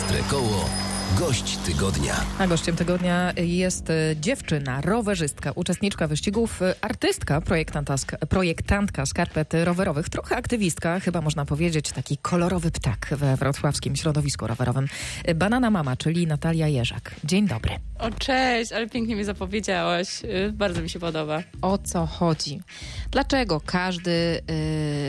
Bystre koło Gość tygodnia. A gościem tygodnia jest e, dziewczyna, rowerzystka, uczestniczka wyścigów, e, artystka, projektantka, projektantka skarpet rowerowych, trochę aktywistka, chyba można powiedzieć, taki kolorowy ptak we wrocławskim środowisku rowerowym. E, Banana Mama, czyli Natalia Jerzak. Dzień dobry. O cześć, ale pięknie mi zapowiedziałaś. Bardzo mi się podoba. O co chodzi? Dlaczego każdy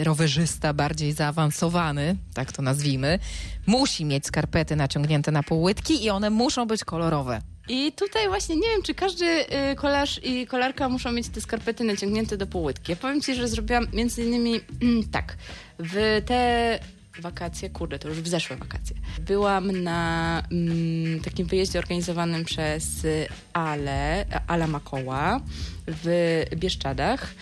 y, rowerzysta bardziej zaawansowany, tak to nazwijmy, musi mieć skarpety naciągnięte na półłytki i one muszą być kolorowe? I tutaj właśnie nie wiem, czy każdy y, kolarz i kolarka muszą mieć te skarpety naciągnięte do półłytki. Ja powiem ci, że zrobiłam między innymi tak, w te wakacje, kurde, to już w zeszłe wakacje. Byłam na mm, takim wyjeździe organizowanym przez Ale, Ala Makoła w Bieszczadach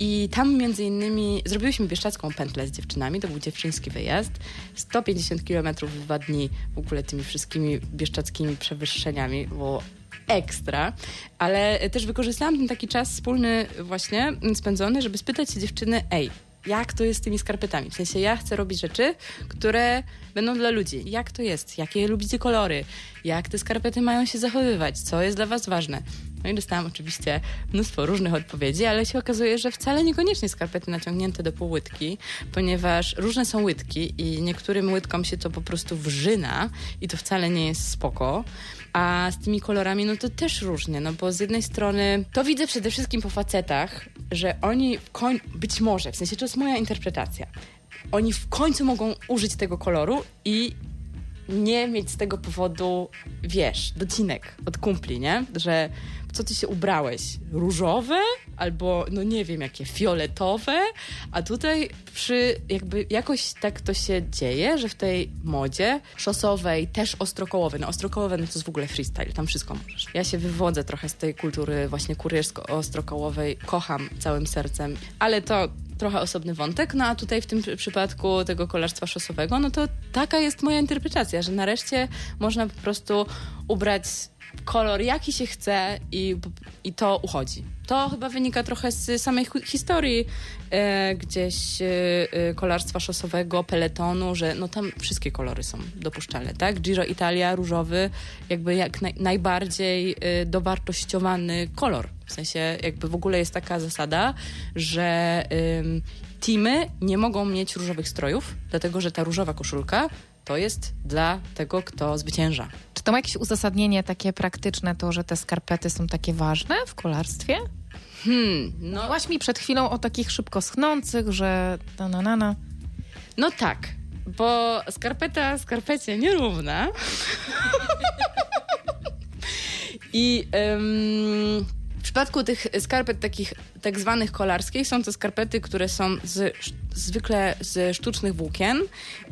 i tam między innymi zrobiłyśmy bieszczacką pętlę z dziewczynami, to był dziewczyński wyjazd. 150 km w dwa dni w ogóle tymi wszystkimi bieszczackimi przewyższeniami, było ekstra, ale też wykorzystałam ten taki czas wspólny właśnie spędzony, żeby spytać się dziewczyny, ej, jak to jest z tymi skarpetami. W sensie ja chcę robić rzeczy, które będą dla ludzi. Jak to jest? Jakie lubicie kolory? Jak te skarpety mają się zachowywać? Co jest dla was ważne? No i dostałam oczywiście mnóstwo różnych odpowiedzi, ale się okazuje, że wcale niekoniecznie skarpety naciągnięte do półłytki, ponieważ różne są łydki i niektórym łydkom się to po prostu wrzyna i to wcale nie jest spoko. A z tymi kolorami, no to też różnie, no bo z jednej strony to widzę przede wszystkim po facetach, że oni w koń... być może, w sensie to jest moja interpretacja, oni w końcu mogą użyć tego koloru i nie mieć z tego powodu, wiesz, docinek od kumpli, nie? Że co ty się ubrałeś? Różowe? Albo, no nie wiem, jakie fioletowe? A tutaj przy, jakby jakoś tak to się dzieje, że w tej modzie szosowej, też ostrokołowej, no ostrokołowe no to jest w ogóle freestyle, tam wszystko możesz. Ja się wywodzę trochę z tej kultury właśnie kuriersko-ostrokołowej, kocham całym sercem, ale to trochę osobny wątek, no a tutaj w tym przypadku tego kolarstwa szosowego, no to taka jest moja interpretacja, że nareszcie można po prostu ubrać kolor jaki się chce i, i to uchodzi. To chyba wynika trochę z samej historii e, gdzieś e, e, kolarstwa szosowego, peletonu, że no tam wszystkie kolory są dopuszczalne, tak? Giro Italia, różowy, jakby jak naj, najbardziej e, dowartościowany kolor. W sensie jakby w ogóle jest taka zasada, że teamy nie mogą mieć różowych strojów, dlatego że ta różowa koszulka to jest dla tego, kto zwycięża. Czy to ma jakieś uzasadnienie takie praktyczne, to, że te skarpety są takie ważne w kolarstwie? Hmm, no. Mówiłaś mi przed chwilą o takich szybko schnących, że na na na na. No tak, bo skarpeta skarpecie nierówna. I um, przypadku tych skarpet takich tak zwanych kolarskich są to skarpety, które są z, zwykle z sztucznych włókien,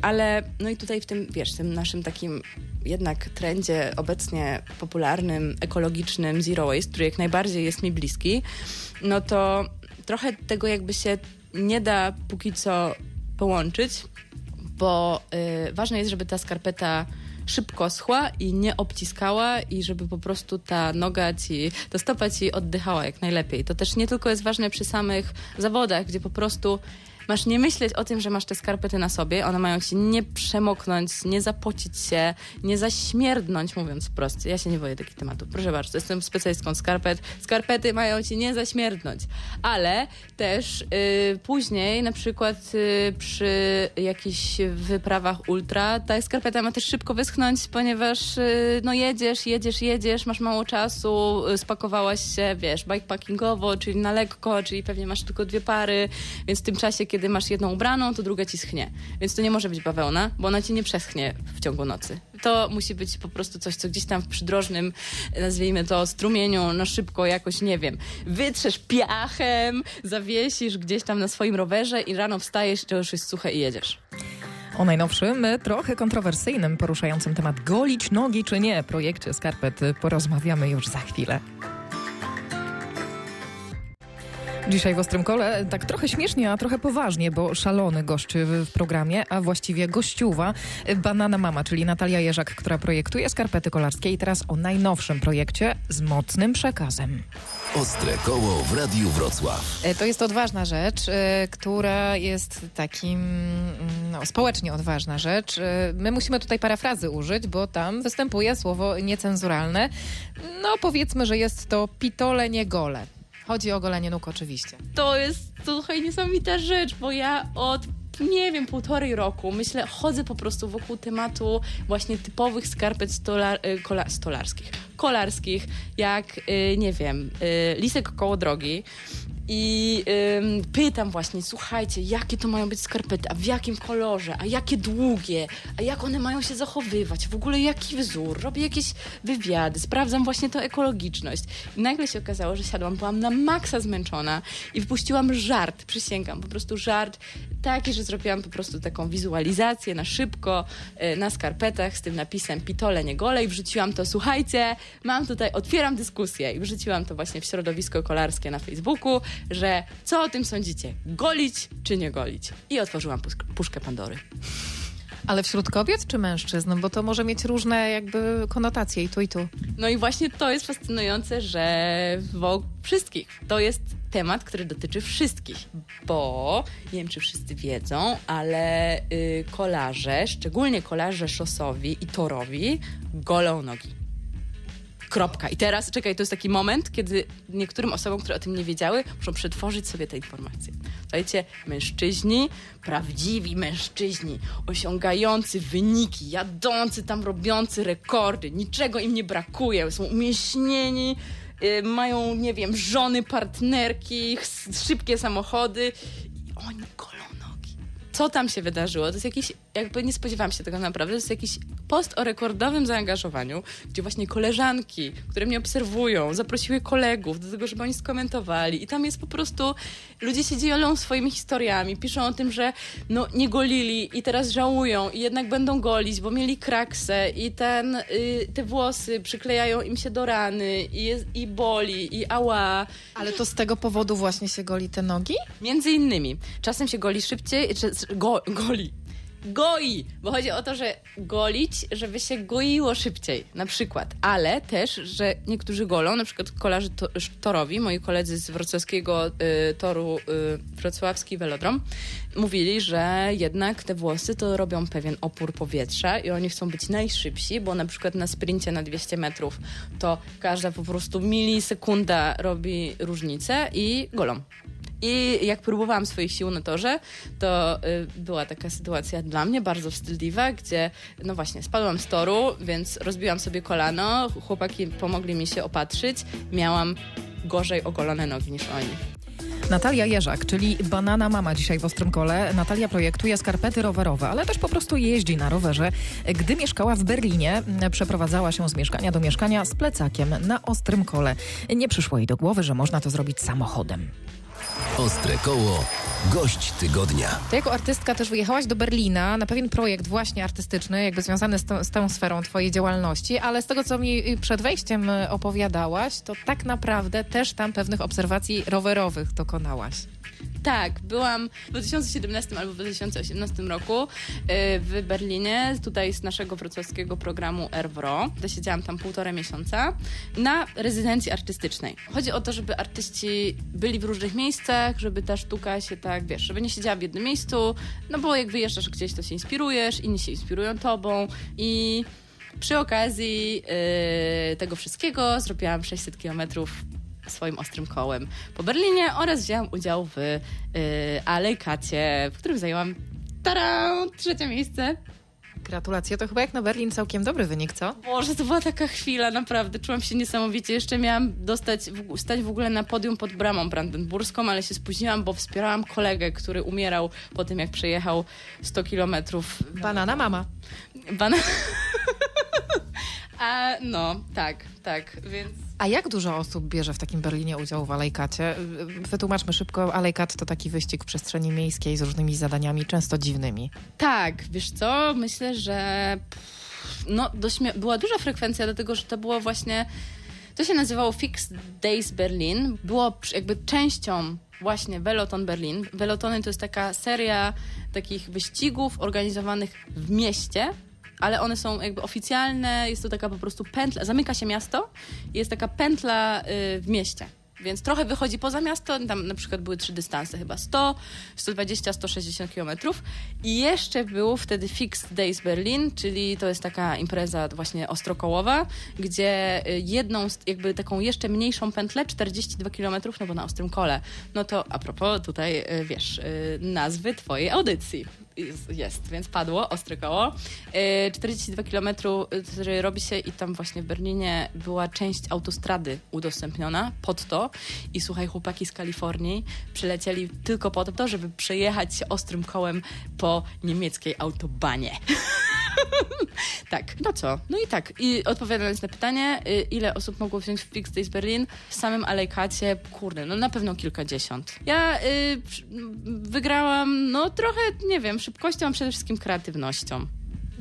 ale no i tutaj w tym, wiesz, tym naszym takim jednak trendzie obecnie popularnym, ekologicznym zero waste, który jak najbardziej jest mi bliski, no to trochę tego jakby się nie da póki co połączyć, bo y, ważne jest, żeby ta skarpeta szybko schła i nie obciskała i żeby po prostu ta noga ci, ta stopa ci oddychała jak najlepiej. To też nie tylko jest ważne przy samych zawodach, gdzie po prostu masz nie myśleć o tym, że masz te skarpety na sobie, one mają ci nie przemoknąć, nie zapocić się, nie zaśmierdnąć, mówiąc wprost. Ja się nie boję takich tematów. Proszę bardzo, jestem specjalistką skarpet. Skarpety mają ci nie zaśmierdnąć. Ale też y, później, na przykład y, przy jakichś wyprawach ultra, ta skarpeta ma też szybko wyschnąć, ponieważ y, no jedziesz, jedziesz, jedziesz, masz mało czasu, spakowałaś się, wiesz, bikepackingowo, czyli na lekko, czyli pewnie masz tylko dwie pary, więc w tym czasie, kiedy masz jedną ubraną, to druga ci schnie. Więc to nie może być bawełna, bo ona ci nie przeschnie w ciągu nocy. To musi być po prostu coś, co gdzieś tam w przydrożnym, nazwijmy to, strumieniu, no szybko jakoś, nie wiem, wytrzesz piachem, zawiesisz gdzieś tam na swoim rowerze i rano wstajesz, to już jest suche i jedziesz. O najnowszym, trochę kontrowersyjnym, poruszającym temat golić nogi czy nie projekcie skarpet porozmawiamy już za chwilę. Dzisiaj w Ostrym Kole tak trochę śmiesznie, a trochę poważnie, bo szalony goszczy w, programie, a właściwie gościuwa Banana Mama, czyli Natalia Jerzak, która projektuje skarpety kolarskie i teraz o najnowszym projekcie z mocnym przekazem. Ostre koło w Radiu Wrocław. E, To jest odważna rzecz, e, która jest takim mm, no, społecznie odważna rzecz. E, My musimy tutaj parafrazy użyć, bo tam występuje słowo niecenzuralne. No powiedzmy, że jest to pitole nie gole. Chodzi o golenie nóg oczywiście. To jest trochę niesamowita rzecz, bo ja od nie wiem, półtorej roku, myślę, chodzę po prostu wokół tematu właśnie typowych skarpet stolar, y, kola, stolarskich, kolarskich, jak, y, nie wiem, y, lisek koło drogi. I ym, pytam właśnie, słuchajcie, jakie to mają być skarpety, a w jakim kolorze, a jakie długie, a jak one mają się zachowywać, w ogóle jaki wzór, robię jakieś wywiady, sprawdzam właśnie tę ekologiczność. I nagle się okazało, że siadłam, byłam na maksa zmęczona i wpuściłam żart, przysięgam, po prostu żart taki, że zrobiłam po prostu taką wizualizację na szybko, y, na skarpetach z tym napisem pitole, nie gole i wrzuciłam to, słuchajcie, mam tutaj, otwieram dyskusję i wrzuciłam to właśnie w środowisko kolarskie na Facebooku, że co o tym sądzicie, golić czy nie golić? I otworzyłam puszkę Pandory. Ale wśród kobiet czy mężczyzn? Bo to może mieć różne jakby konotacje i tu i tu. No i właśnie to jest fascynujące, że wokół wszystkich. To jest temat, który dotyczy wszystkich, bo nie wiem, czy wszyscy wiedzą, ale y, kolarze, szczególnie kolarze szosowi i torowi, golą nogi. Kropka. I teraz, czekaj, to jest taki moment, kiedy niektórym osobom, które o tym nie wiedziały, muszą przetworzyć sobie te informacje. Słuchajcie, mężczyźni, prawdziwi mężczyźni, osiągający wyniki, jadący tam, robiący rekordy, niczego im nie brakuje, są umieśnieni, mają, nie wiem, żony, partnerki, szybkie samochody i oni nogi. Co tam się wydarzyło? To jest jakiś, jakby nie spodziewałam się tego naprawdę, to jest jakiś post o rekordowym zaangażowaniu, gdzie właśnie koleżanki, które mnie obserwują, zaprosiły kolegów do tego, żeby oni skomentowali i tam jest po prostu, ludzie się dzielą swoimi historiami, piszą o tym, że no nie golili i teraz żałują i jednak będą golić, bo mieli kraksę i ten, y, te włosy przyklejają im się do rany i, jest, i boli i ała. Ale to z tego powodu właśnie się goli te nogi? Między innymi. Czasem się goli szybciej, go, goli. Goi, bo chodzi o to, że golić, żeby się goiło szybciej, na przykład, ale też, że niektórzy golą, na przykład kolarze to, torowi, moi koledzy z wrocławskiego y, toru y, wrocławski velodrom, mówili, że jednak te włosy to robią pewien opór powietrza i oni chcą być najszybsi, bo na przykład na sprincie na 200 metrów to każda po prostu milisekunda robi różnicę i golą. I jak próbowałam swoich sił na torze, to y, była taka sytuacja dla mnie bardzo wstydliwa, gdzie no właśnie spadłam z toru, więc rozbiłam sobie kolano, chłopaki pomogli mi się opatrzyć, miałam gorzej ogolone nogi niż oni. Natalia Jerzak, czyli Banana Mama dzisiaj w Ostrym Kole. Natalia projektuje skarpety rowerowe, ale też po prostu jeździ na rowerze. Gdy mieszkała w Berlinie, przeprowadzała się z mieszkania do mieszkania z plecakiem na Ostrym Kole. Nie przyszło jej do głowy, że można to zrobić samochodem. Ostre koło. Gość tygodnia. Ty jako artystka też wyjechałaś do Berlina na pewien projekt właśnie artystyczny, jakby związany z, tą- z tą sferą twojej działalności, ale z tego, co mi przed wejściem y, opowiadałaś, to tak naprawdę też tam pewnych obserwacji rowerowych dokonałaś. Tak, byłam w 2017 albo w 2018 roku y, w Berlinie, tutaj z naszego wrocławskiego programu Erwro. Siedziałam tam półtora miesiąca na rezydencji artystycznej. Chodzi o to, żeby artyści byli w różnych miejscach, żeby ta sztuka się tak, wiesz, żeby nie siedziała w jednym miejscu, no bo jak wyjeżdżasz gdzieś, to się inspirujesz, inni się inspirują tobą i przy okazji y, tego wszystkiego zrobiłam 600 kilometrów swoim ostrym kołem po Berlinie oraz wzięłam udział w y, Alejkacie, w którym zajęłam tarą, trzecie miejsce. Gratulacje, to chyba jak na Berlin całkiem dobry wynik, co? Boże, to była taka chwila, naprawdę. Czułam się niesamowicie. Jeszcze miałam dostać, w, stać w ogóle na podium pod bramą brandenburską, ale się spóźniłam, bo wspierałam kolegę, który umierał po tym, jak przejechał 100 kilometrów. Banana Mama. Bana... A no, tak, tak, więc... A jak dużo osób bierze w takim Berlinie udział w Alejkacie? Wytłumaczmy szybko, Alejkat to taki wyścig w przestrzeni miejskiej z różnymi zadaniami, często dziwnymi. Tak, wiesz co, myślę, że no, dość była duża frekwencja, dlatego że to było właśnie To się nazywało Fixed Days Berlin. Było jakby częścią właśnie Veloton Berlin. Velotony to jest taka seria takich wyścigów organizowanych w mieście, ale one są jakby oficjalne, jest to taka po prostu pętla, zamyka się miasto jest taka pętla y, w mieście. Więc trochę wychodzi poza miasto, tam na przykład były trzy dystanse, chyba 100, 120, 160 kilometrów. I jeszcze był wtedy Fixed Days Berlin, czyli to jest taka impreza właśnie ostrokołowa, gdzie y, jedną, jakby taką jeszcze mniejszą pętlę, 42 kilometrów, no bo na ostrym kole. No to a propos tutaj, y, wiesz, y, nazwy twojej audycji jest, jest, więc padło, ostre koło. Yy, 42 km y, robi się i tam właśnie w Berlinie była część autostrady udostępniona pod to i słuchaj, chłopaki z Kalifornii przylecieli tylko po to, żeby przejechać się ostrym kołem po niemieckiej autobanie. tak, no co? No i tak, i odpowiadając na pytanie, y, ile osób mogło wziąć w Fixed Days Berlin, w samym alejkacie, kurde, no na pewno kilkadziesiąt. Ja y, wygrałam, no trochę, nie wiem, szybkością, a przede wszystkim kreatywnością.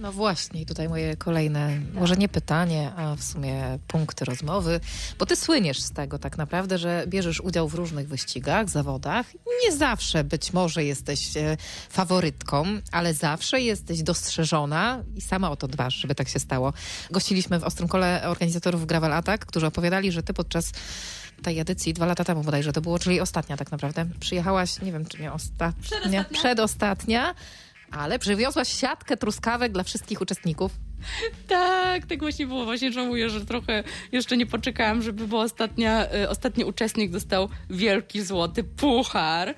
No właśnie, tutaj moje kolejne, może nie pytanie, a w sumie punkty rozmowy, bo ty słyniesz z tego tak naprawdę, że bierzesz udział w różnych wyścigach, zawodach. Nie zawsze być może jesteś e, faworytką, ale zawsze jesteś dostrzeżona i sama o to dbasz, żeby tak się stało. Gościliśmy w Ostrym Kole organizatorów Gravel Attack, którzy opowiadali, że ty podczas tej edycji dwa lata temu bodajże to było, czyli ostatnia tak naprawdę. Przyjechałaś, nie wiem czy nie ostatnia, Przedostatnia. przedostatnia ale przywiozłaś siatkę truskawek dla wszystkich uczestników. Tak, tak właśnie było. Właśnie żałuję, że trochę jeszcze nie poczekałam, żeby był ostatnia, y, ostatni uczestnik dostał wielki złoty puchar.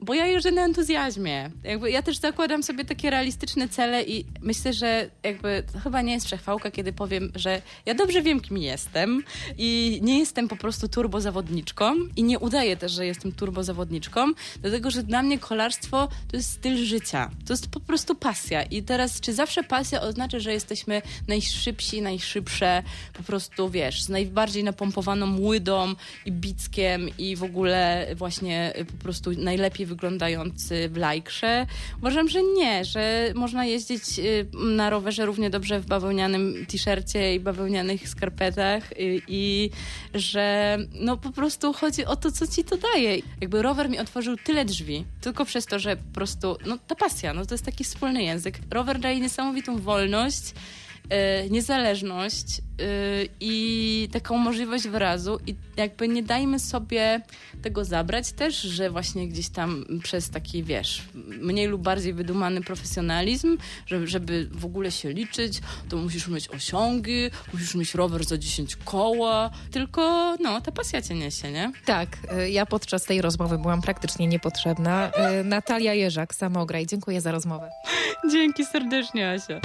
Bo ja jeżdżę na entuzjazmie. Jakby ja też zakładam sobie takie realistyczne cele i myślę, że jakby to chyba nie jest przechwałka, kiedy powiem, że ja dobrze wiem, kim jestem i nie jestem po prostu turbozawodniczką i nie udaję też, że jestem turbozawodniczką, dlatego, że dla mnie kolarstwo to jest styl życia. To jest po prostu pasja. I teraz, czy zawsze pasja oznacza, że jesteśmy najszybsi, najszybsze, po prostu, wiesz, z najbardziej napompowaną łydą i bickiem i w ogóle właśnie y, po prostu najlepiej wyglądający w lajkrze? Uważam, że nie, że można jeździć y, na rowerze równie dobrze w bawełnianym t-shircie i bawełnianych skarpetach y, i że no po prostu chodzi o to, co ci to daje. Jakby rower mi otworzył tyle drzwi, tylko przez to, że po prostu, no ta pasja, no to jest taki wspólny język. Rower daje niesamowitą wolność, y, niezależność y, i taką możliwość wyrazu i jakby nie dajmy sobie tego zabrać też, że właśnie gdzieś tam przez taki, wiesz, mniej lub bardziej wydumany profesjonalizm, żeby, żeby w ogóle się liczyć, to musisz mieć osiągi, musisz mieć rower za 10 koła, tylko no, ta pasja cię niesie, nie? Tak, y, ja podczas tej rozmowy byłam praktycznie niepotrzebna. Natalia Jerzak, Samograj, dziękuję za rozmowę. Dzięki serdecznie, Asia.